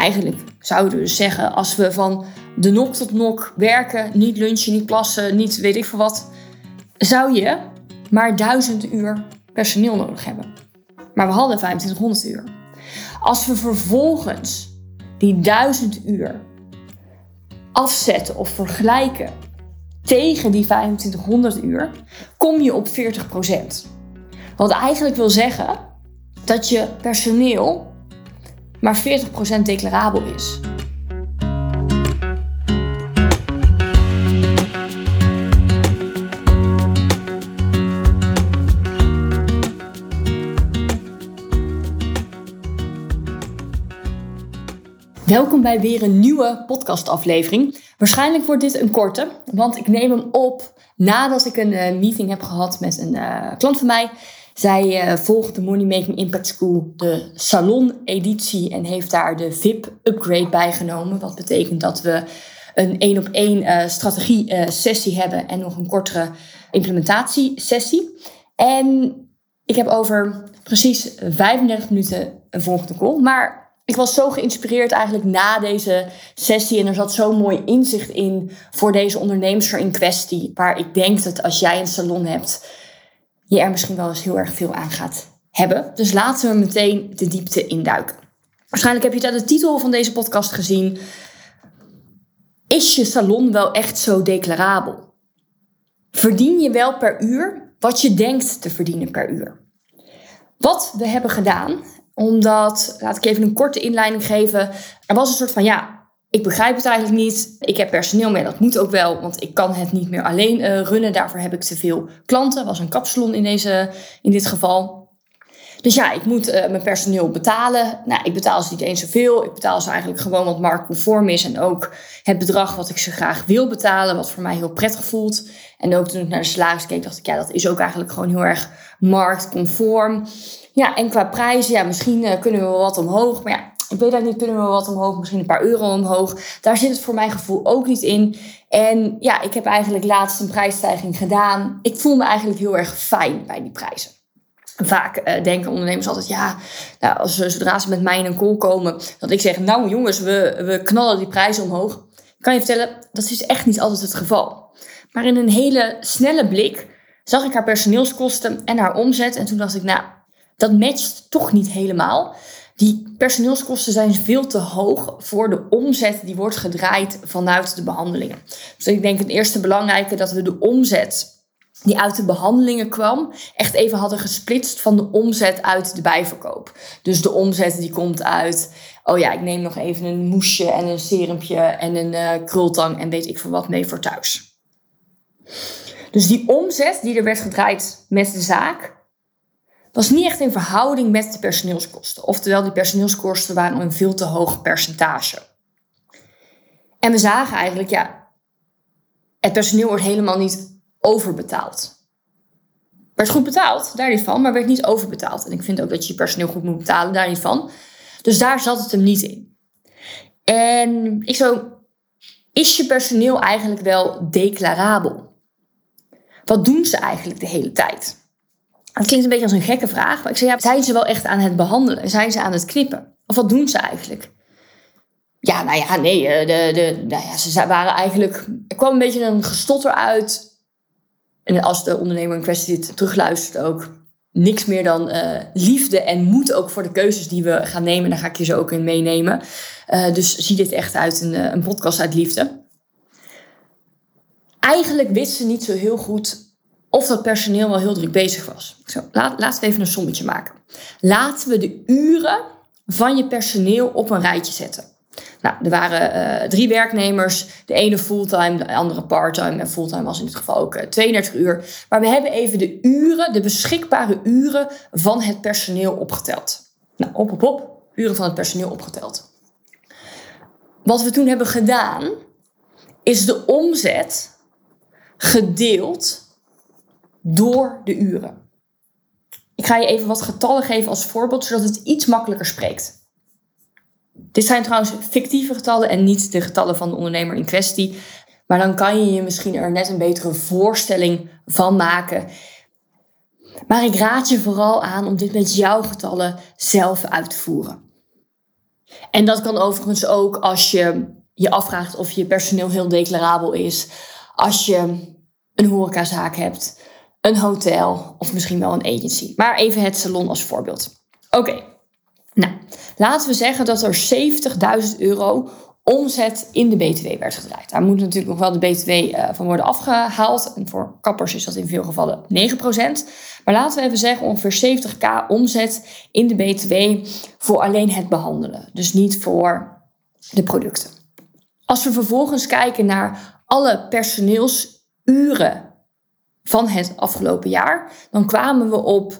eigenlijk zouden we dus zeggen, als we van de nok tot nok werken, niet lunchen, niet plassen, niet weet ik veel wat, zou je maar 1000 uur personeel nodig hebben. Maar we hadden 2500 uur. Als we vervolgens die 1000 uur afzetten of vergelijken tegen die 2500 uur, kom je op 40%. Wat eigenlijk wil zeggen dat je personeel maar 40% declarabel is. Welkom bij weer een nieuwe podcastaflevering. Waarschijnlijk wordt dit een korte, want ik neem hem op nadat ik een uh, meeting heb gehad met een uh, klant van mij. Zij uh, volgt de Money Making Impact School, de salon-editie, en heeft daar de VIP-upgrade bijgenomen. Wat betekent dat we een één op één strategie-sessie hebben en nog een kortere implementatiesessie. En ik heb over precies 35 minuten een volgende call. Maar ik was zo geïnspireerd eigenlijk na deze sessie. En er zat zo'n mooi inzicht in voor deze ondernemer in kwestie. Waar ik denk dat als jij een salon hebt, je er misschien wel eens heel erg veel aan gaat hebben. Dus laten we meteen de diepte induiken. Waarschijnlijk heb je het uit de titel van deze podcast gezien. Is je salon wel echt zo declarabel? Verdien je wel per uur wat je denkt te verdienen per uur? Wat we hebben gedaan omdat, laat ik even een korte inleiding geven. Er was een soort van, ja, ik begrijp het eigenlijk niet. Ik heb personeel meer, dat moet ook wel, want ik kan het niet meer alleen uh, runnen. Daarvoor heb ik te veel klanten. was een kapsalon in, deze, in dit geval. Dus ja, ik moet uh, mijn personeel betalen. Nou, ik betaal ze niet eens zoveel. Ik betaal ze eigenlijk gewoon wat marktconform is. En ook het bedrag wat ik ze graag wil betalen, wat voor mij heel prettig voelt. En ook toen ik naar de salaris keek, dacht ik, ja, dat is ook eigenlijk gewoon heel erg marktconform. Ja, en qua prijzen, ja, misschien uh, kunnen we wat omhoog. Maar ja, ik weet dat niet, kunnen we wat omhoog, misschien een paar euro omhoog. Daar zit het voor mijn gevoel ook niet in. En ja, ik heb eigenlijk laatst een prijsstijging gedaan. Ik voel me eigenlijk heel erg fijn bij die prijzen. Vaak uh, denken ondernemers altijd, ja, nou, als, zodra ze met mij in een call komen, dat ik zeg, nou jongens, we, we knallen die prijzen omhoog. kan je vertellen, dat is echt niet altijd het geval. Maar in een hele snelle blik zag ik haar personeelskosten en haar omzet. En toen dacht ik, nou, dat matcht toch niet helemaal. Die personeelskosten zijn veel te hoog voor de omzet die wordt gedraaid vanuit de behandelingen. Dus ik denk het eerste belangrijke dat we de omzet die uit de behandelingen kwam, echt even hadden gesplitst van de omzet uit de bijverkoop. Dus de omzet die komt uit, oh ja, ik neem nog even een moesje en een serumpje en een uh, krultang en weet ik veel wat mee voor thuis. Dus die omzet die er werd gedraaid met de zaak, was niet echt in verhouding met de personeelskosten. Oftewel, die personeelskosten waren een veel te hoog percentage. En we zagen eigenlijk, ja, het personeel wordt helemaal niet overbetaald. Werd goed betaald, daar niet van, maar werd niet overbetaald. En ik vind ook dat je je personeel goed moet betalen, daar niet van. Dus daar zat het hem niet in. En ik zo, is je personeel eigenlijk wel declarabel? Wat doen ze eigenlijk de hele tijd? Het klinkt een beetje als een gekke vraag, maar ik zei, ja, zijn ze wel echt aan het behandelen? Zijn ze aan het knippen? Of wat doen ze eigenlijk? Ja, nou ja, nee, eh, de, de, nou ja, ze waren eigenlijk... Er kwam een beetje een gestotter uit. En als de ondernemer in kwestie dit terugluistert ook... niks meer dan uh, liefde en moed ook voor de keuzes die we gaan nemen. Daar ga ik je zo ook in meenemen. Uh, dus zie dit echt uit een, een podcast uit liefde. Eigenlijk wist ze niet zo heel goed of dat personeel wel heel druk bezig was. Zo, laat, laten we even een sommetje maken. Laten we de uren van je personeel op een rijtje zetten. Nou, er waren uh, drie werknemers. De ene fulltime, de andere parttime. En fulltime was in dit geval ook uh, 32 uur. Maar we hebben even de uren, de beschikbare uren van het personeel opgeteld. Nou, op, op, op. Uren van het personeel opgeteld. Wat we toen hebben gedaan, is de omzet gedeeld door de uren. Ik ga je even wat getallen geven als voorbeeld, zodat het iets makkelijker spreekt. Dit zijn trouwens fictieve getallen en niet de getallen van de ondernemer in kwestie. Maar dan kan je je misschien er net een betere voorstelling van maken. Maar ik raad je vooral aan om dit met jouw getallen zelf uit te voeren. En dat kan overigens ook als je je afvraagt of je personeel heel declarabel is. Als je een horecazaak hebt, een hotel of misschien wel een agency. Maar even het salon als voorbeeld. Oké, nou, laten we zeggen dat er 70.000 euro omzet in de BTW werd gedraaid. Daar moet natuurlijk nog wel de BTW eh, van worden afgehaald. En voor kappers is dat in veel gevallen 9%. Maar laten we even zeggen ongeveer 70k omzet in de BTW voor alleen het behandelen. Dus niet voor de producten. Als we vervolgens kijken naar alle personeelsuren van het afgelopen jaar, dan kwamen we op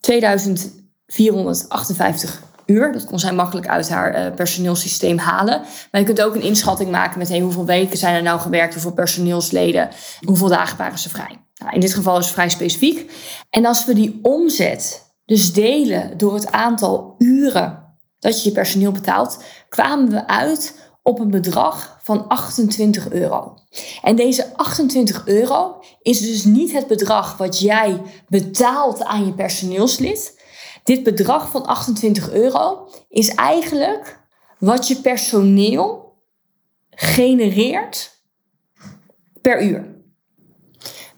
2458 uur. Dat kon zij makkelijk uit haar uh, personeelsysteem halen. Maar je kunt ook een inschatting maken met hoeveel weken zijn er nou gewerkt, hoeveel personeelsleden, hoeveel dagen waren ze vrij. Nou, in dit geval is het vrij specifiek. En als we die omzet dus delen door het aantal uren dat je je personeel betaalt, kwamen we uit op een bedrag van 28 euro. En deze 28 euro is dus niet het bedrag wat jij betaalt aan je personeelslid. Dit bedrag van 28 euro is eigenlijk wat je personeel genereert per uur.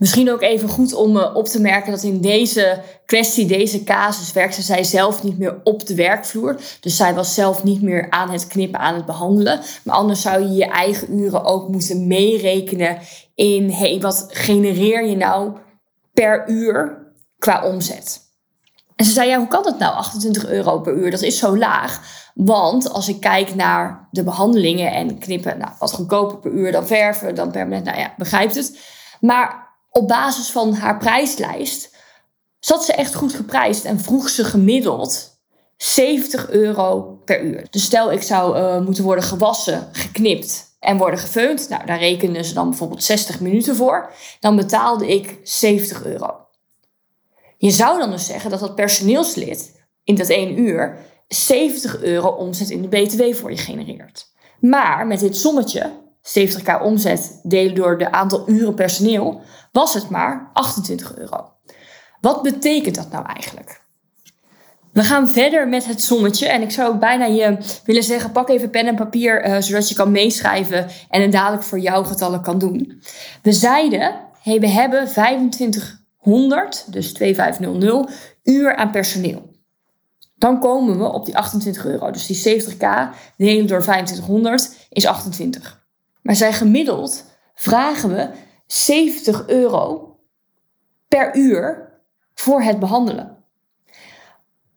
Misschien ook even goed om uh, op te merken dat in deze kwestie, deze casus, werkte zij zelf niet meer op de werkvloer. Dus zij was zelf niet meer aan het knippen, aan het behandelen. Maar anders zou je je eigen uren ook moeten meerekenen in, hey, wat genereer je nou per uur qua omzet? En ze zei, ja, hoe kan dat nou, 28 euro per uur? Dat is zo laag. Want als ik kijk naar de behandelingen en knippen, nou, wat goedkoper per uur dan verven, dan permanent, nou ja, begrijpt het. Maar op basis van haar prijslijst zat ze echt goed geprijsd en vroeg ze gemiddeld 70 euro per uur. Dus stel ik zou uh, moeten worden gewassen, geknipt en worden gefeund. Nou, daar rekenen ze dan bijvoorbeeld 60 minuten voor. Dan betaalde ik 70 euro. Je zou dan dus zeggen dat dat personeelslid in dat één uur 70 euro omzet in de BTW voor je genereert. Maar met dit sommetje, 70k omzet delen door de aantal uren personeel, was het maar 28 euro. Wat betekent dat nou eigenlijk? We gaan verder met het sommetje. En ik zou ook bijna je willen zeggen: pak even pen en papier, uh, zodat je kan meeschrijven en het dadelijk voor jouw getallen kan doen. We zeiden: hey, we hebben 2500, dus 2500 uur aan personeel. Dan komen we op die 28 euro. Dus die 70k delen door 2500 is 28. Maar zij gemiddeld vragen we 70 euro per uur voor het behandelen.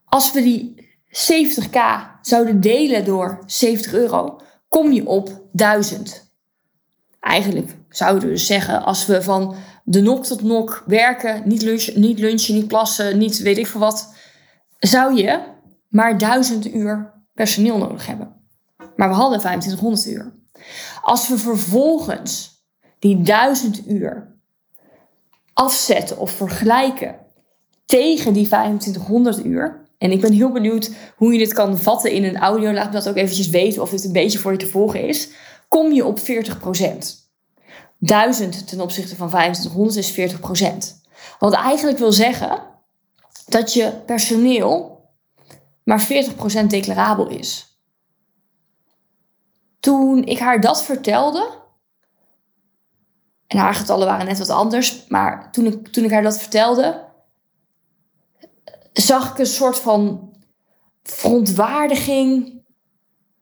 Als we die 70k zouden delen door 70 euro, kom je op 1000. Eigenlijk zouden we dus zeggen, als we van de nok tot nok werken, niet, lunch, niet lunchen, niet plassen, niet weet ik veel wat, zou je maar 1000 uur personeel nodig hebben. Maar we hadden 2500 uur. Als we vervolgens die 1000 uur afzetten of vergelijken tegen die 2500 uur. En ik ben heel benieuwd hoe je dit kan vatten in een audio. Laat me dat ook eventjes weten of dit een beetje voor je te volgen is. Kom je op 40%. 1000 ten opzichte van 2500 is 40%. Wat eigenlijk wil zeggen dat je personeel maar 40% declarabel is. Toen ik haar dat vertelde, en haar getallen waren net wat anders. Maar toen ik, toen ik haar dat vertelde, zag ik een soort van verontwaardiging.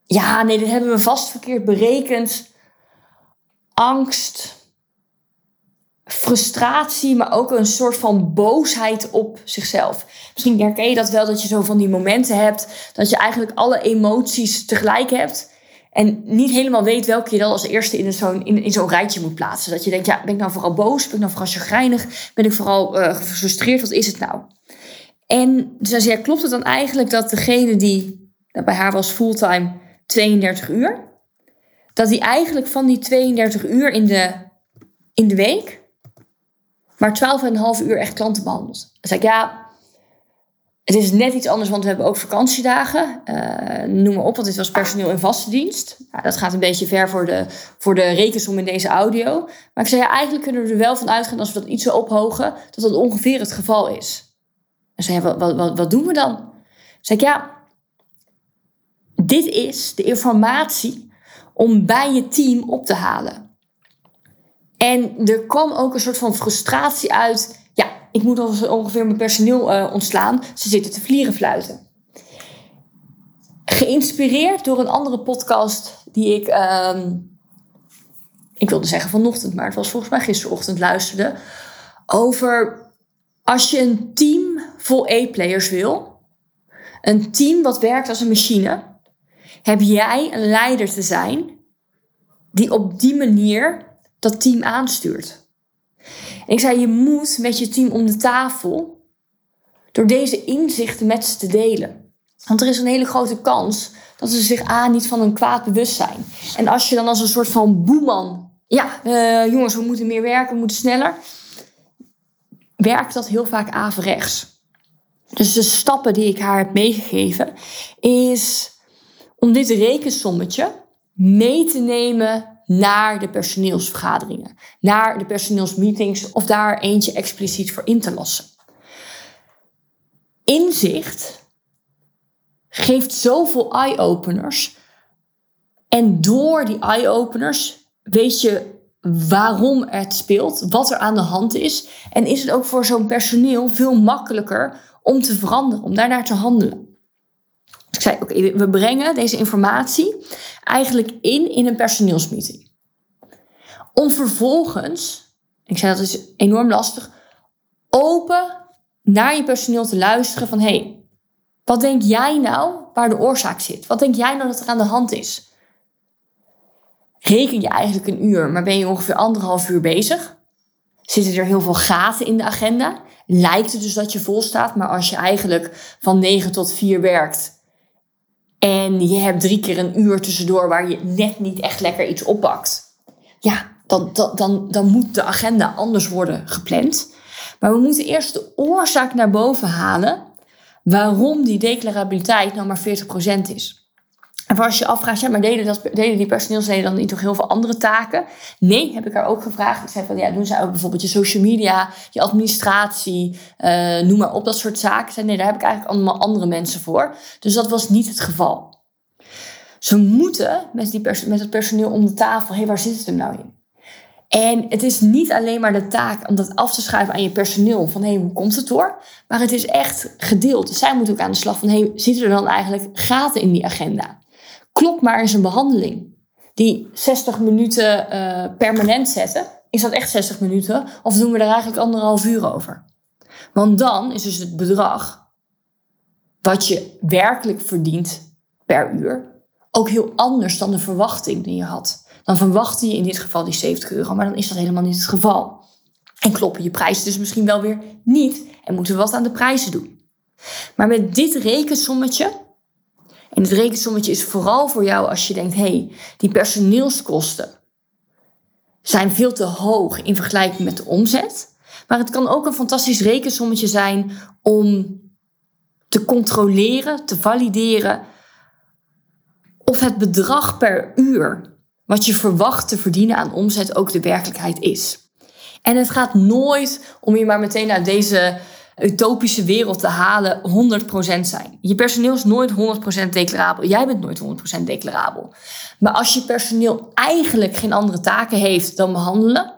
Ja, nee, dit hebben we vast verkeerd berekend. Angst, frustratie, maar ook een soort van boosheid op zichzelf. Misschien herken je dat wel, dat je zo van die momenten hebt dat je eigenlijk alle emoties tegelijk hebt. En niet helemaal weet welke je dan als eerste in zo'n in, in zo'n rijtje moet plaatsen. Dat je denkt, ja, ben ik nou vooral boos? Ben ik nou vooral chagrijnig? Ben ik vooral uh, gefrustreerd? Wat is het nou? En dus zei ja, klopt het dan eigenlijk dat degene die, dat bij haar was fulltime 32 uur, dat die eigenlijk van die 32 uur in de, in de week maar 12,5 uur echt klanten behandelt? Dan zei ik, ja, het is net iets anders, want we hebben ook vakantiedagen. Uh, noem maar op, want dit was personeel in vaste dienst. Dat gaat een beetje ver voor de, voor de rekensom in deze audio. Maar ik zei, eigenlijk kunnen we er wel van uitgaan als we dat iets zo ophogen, dat dat ongeveer het geval is. En zei, wat, wat, wat doen we dan? Zeg ik, ja, dit is de informatie om bij je team op te halen. En er kwam ook een soort van frustratie uit. Ja, ik moet ongeveer mijn personeel uh, ontslaan. Ze zitten te vlieren fluiten. Geïnspireerd door een andere podcast die ik, uh, ik wilde zeggen vanochtend, maar het was volgens mij gisterochtend luisterde. Over als je een team vol E-players wil, een team wat werkt als een machine, heb jij een leider te zijn die op die manier dat team aanstuurt. Ik zei, je moet met je team om de tafel door deze inzichten met ze te delen. Want er is een hele grote kans dat ze zich aan niet van een kwaad bewust zijn. En als je dan als een soort van boeman, ja, uh, jongens, we moeten meer werken, we moeten sneller, werkt dat heel vaak averechts. Dus de stappen die ik haar heb meegegeven, is om dit rekensommetje mee te nemen naar de personeelsvergaderingen, naar de personeelsmeetings of daar eentje expliciet voor in te lassen. Inzicht geeft zoveel eye-openers. En door die eye-openers weet je waarom het speelt, wat er aan de hand is. En is het ook voor zo'n personeel veel makkelijker om te veranderen, om daarnaar te handelen. Dus ik zei, oké, we brengen deze informatie eigenlijk in in een personeelsmeeting. Om vervolgens, ik zei dat is enorm lastig, open naar je personeel te luisteren van, hé, hey, wat denk jij nou waar de oorzaak zit? Wat denk jij nou dat er aan de hand is? Reken je eigenlijk een uur, maar ben je ongeveer anderhalf uur bezig? Zitten er heel veel gaten in de agenda? Lijkt het dus dat je vol staat, maar als je eigenlijk van 9 tot 4 werkt en je hebt drie keer een uur tussendoor waar je net niet echt lekker iets oppakt, ja, dan, dan, dan, dan moet de agenda anders worden gepland. Maar we moeten eerst de oorzaak naar boven halen waarom die declarabiliteit nou maar 40% is. En als je afvraagt, ja, maar deden, dat, deden die personeelsleden dan niet nog heel veel andere taken? Nee, heb ik haar ook gevraagd. Ik zei van, ja, doen zij ook bijvoorbeeld je social media, je administratie, uh, noem maar op, dat soort zaken. Zei, nee, daar heb ik eigenlijk allemaal andere mensen voor. Dus dat was niet het geval. Ze moeten met, die met het personeel om de tafel, hey, waar zit het er nou in? En het is niet alleen maar de taak om dat af te schuiven aan je personeel van hé, hey, hoe komt het door? Maar het is echt gedeeld. Zij moeten ook aan de slag van hé, hey, zitten er dan eigenlijk gaten in die agenda? Klop maar eens een behandeling. Die 60 minuten uh, permanent zetten, is dat echt 60 minuten? Of doen we er eigenlijk anderhalf uur over? Want dan is dus het bedrag wat je werkelijk verdient per uur ook heel anders dan de verwachting die je had. Dan verwachtte je in dit geval die 70 euro, maar dan is dat helemaal niet het geval. En kloppen je prijzen dus misschien wel weer niet en moeten we wat aan de prijzen doen. Maar met dit rekensommetje en het rekensommetje is vooral voor jou als je denkt: hé, hey, die personeelskosten zijn veel te hoog in vergelijking met de omzet. Maar het kan ook een fantastisch rekensommetje zijn om te controleren, te valideren of het bedrag per uur wat je verwacht te verdienen aan omzet ook de werkelijkheid is. En het gaat nooit om je maar meteen naar deze utopische wereld te halen 100% zijn. Je personeel is nooit 100% declarabel. Jij bent nooit 100% declarabel. Maar als je personeel eigenlijk geen andere taken heeft dan behandelen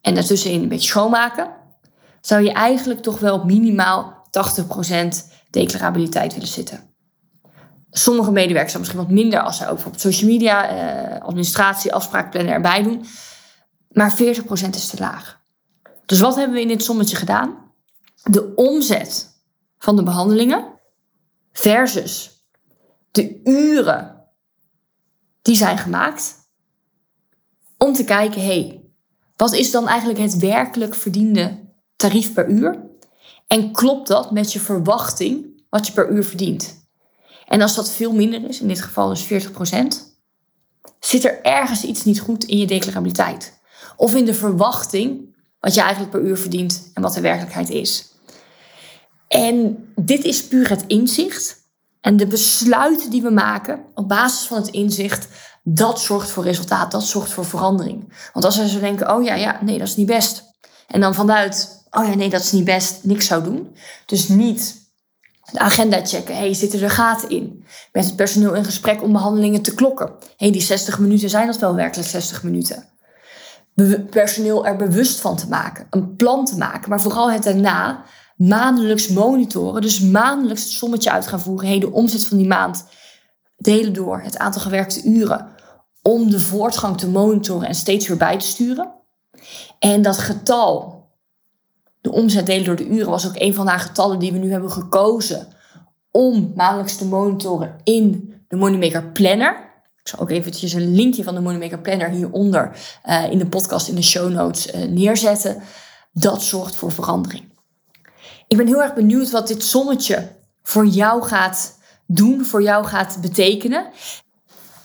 en daartussenin een beetje schoonmaken, zou je eigenlijk toch wel op minimaal 80% declarabiliteit willen zitten. Sommige medewerkers zijn misschien wat minder als zij ook bijvoorbeeld social media, eh, administratie, afspraakplannen erbij doen. Maar 40% is te laag. Dus wat hebben we in dit sommetje gedaan? De omzet van de behandelingen versus de uren die zijn gemaakt. Om te kijken, hé, hey, wat is dan eigenlijk het werkelijk verdiende tarief per uur? En klopt dat met je verwachting wat je per uur verdient? En als dat veel minder is, in dit geval dus 40%, zit er ergens iets niet goed in je declarabiliteit. Of in de verwachting wat je eigenlijk per uur verdient en wat de werkelijkheid is. En dit is puur het inzicht. En de besluiten die we maken op basis van het inzicht, dat zorgt voor resultaat, dat zorgt voor verandering. Want als we zo denken, oh ja, ja, nee, dat is niet best. En dan vanuit, oh ja, nee, dat is niet best, niks zou doen. Dus niet De agenda checken. Hey, zitten er gaten in? Met het personeel in gesprek om behandelingen te klokken. Hey, die 60 minuten zijn dat wel werkelijk 60 minuten. personeel er bewust van te maken. Een plan te maken. Maar vooral het daarna maandelijks monitoren. Dus maandelijks het sommetje uit gaan voeren. Hey, de omzet van die maand delen door het aantal gewerkte uren. Om de voortgang te monitoren en steeds weer bij te sturen. En dat getal, de omzet delen door de uren, was ook een van de getallen die we nu hebben gekozen om maandelijks te monitoren in de Moneymaker Planner. Ik zal ook eventjes een linkje van de Moneymaker Planner hieronder uh, in de podcast, in de show notes uh, neerzetten. Dat zorgt voor verandering. Ik ben heel erg benieuwd wat dit sommetje voor jou gaat doen, voor jou gaat betekenen.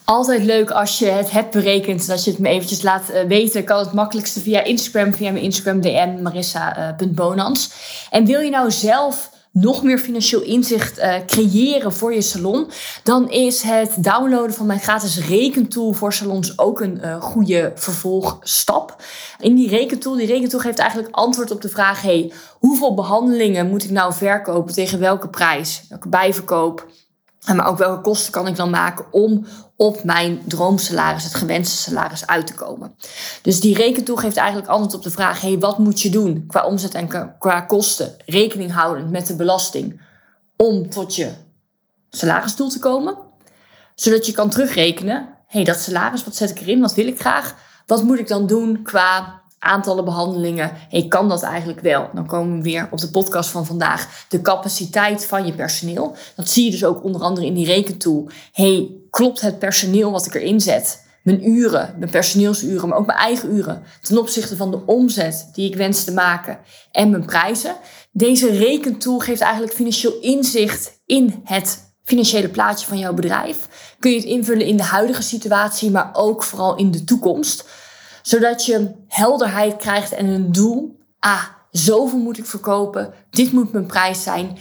Altijd leuk als je het hebt berekend, dat je het me eventjes laat eh, weten. Kan het makkelijkste via Instagram, via mijn Instagram DM, marissa.bonans. En wil je nou zelf nog meer financieel inzicht uh, creëren voor je salon, dan is het downloaden van mijn gratis rekentool voor salons ook een uh, goede vervolgstap. In die rekentool, die rekentool geeft eigenlijk antwoord op de vraag: hey, hoeveel behandelingen moet ik nou verkopen tegen welke prijs? Welke bijverkoop? Maar ook welke kosten kan ik dan maken om op mijn droomsalaris, het gewenste salaris, uit te komen. Dus die rekentool geeft eigenlijk antwoord op de vraag: hey, wat moet je doen qua omzet en qua kosten, rekening houdend met de belasting, om tot je salarisdoel te komen? Zodat je kan terugrekenen: hey, dat salaris, wat zet ik erin, wat wil ik graag? Wat moet ik dan doen qua aantallen behandelingen. Hey, kan dat eigenlijk wel? Dan komen we weer op de podcast van vandaag. De capaciteit van je personeel. Dat zie je dus ook onder andere in die rekentool. Hey, klopt het personeel wat ik erin zet? Mijn uren, mijn personeelsuren, maar ook mijn eigen uren. Ten opzichte van de omzet die ik wens te maken en mijn prijzen. Deze rekentool geeft eigenlijk financieel inzicht in het financiële plaatje van jouw bedrijf. Kun je het invullen in de huidige situatie, maar ook vooral in de toekomst zodat je helderheid krijgt en een doel. Ah, zoveel moet ik verkopen. Dit moet mijn prijs zijn.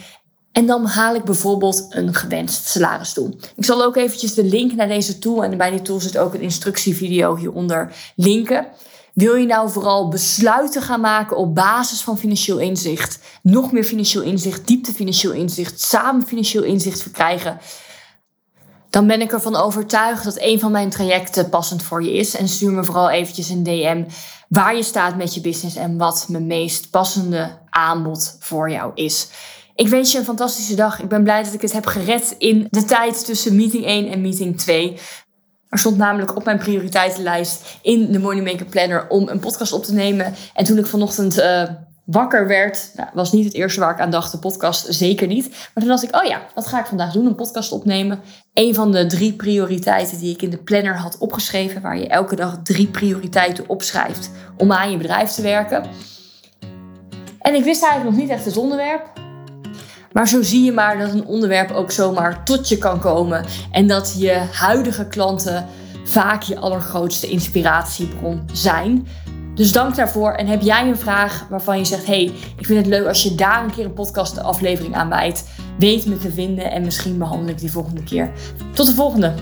En dan haal ik bijvoorbeeld een gewenst salarisdoel. Ik zal ook eventjes de link naar deze tool en bij die tool zit ook een instructievideo hieronder linken. Wil je nou vooral besluiten gaan maken op basis van financieel inzicht, nog meer financieel inzicht, diepte financieel inzicht, samen financieel inzicht verkrijgen? Dan ben ik ervan overtuigd dat een van mijn trajecten passend voor je is. En stuur me vooral eventjes een DM waar je staat met je business en wat mijn meest passende aanbod voor jou is. Ik wens je een fantastische dag. Ik ben blij dat ik het heb gered in de tijd tussen meeting 1 en meeting 2. Er stond namelijk op mijn prioriteitenlijst in de Moneymaker Planner om een podcast op te nemen. En toen ik vanochtend uh, wakker werd, nou, was niet het eerste waar ik aan dacht, de podcast zeker niet. Maar toen dacht ik, oh ja, wat ga ik vandaag doen? Een podcast opnemen. Een van de drie prioriteiten die ik in de planner had opgeschreven, waar je elke dag drie prioriteiten opschrijft om aan je bedrijf te werken. En ik wist eigenlijk nog niet echt het onderwerp. Maar zo zie je maar dat een onderwerp ook zomaar tot je kan komen. En dat je huidige klanten vaak je allergrootste inspiratiebron zijn. Dus dank daarvoor. En heb jij een vraag waarvan je zegt: hey, ik vind het leuk als je daar een keer een podcast aflevering aan wijdt. Weet me te vinden en misschien behandel ik die volgende keer. Tot de volgende.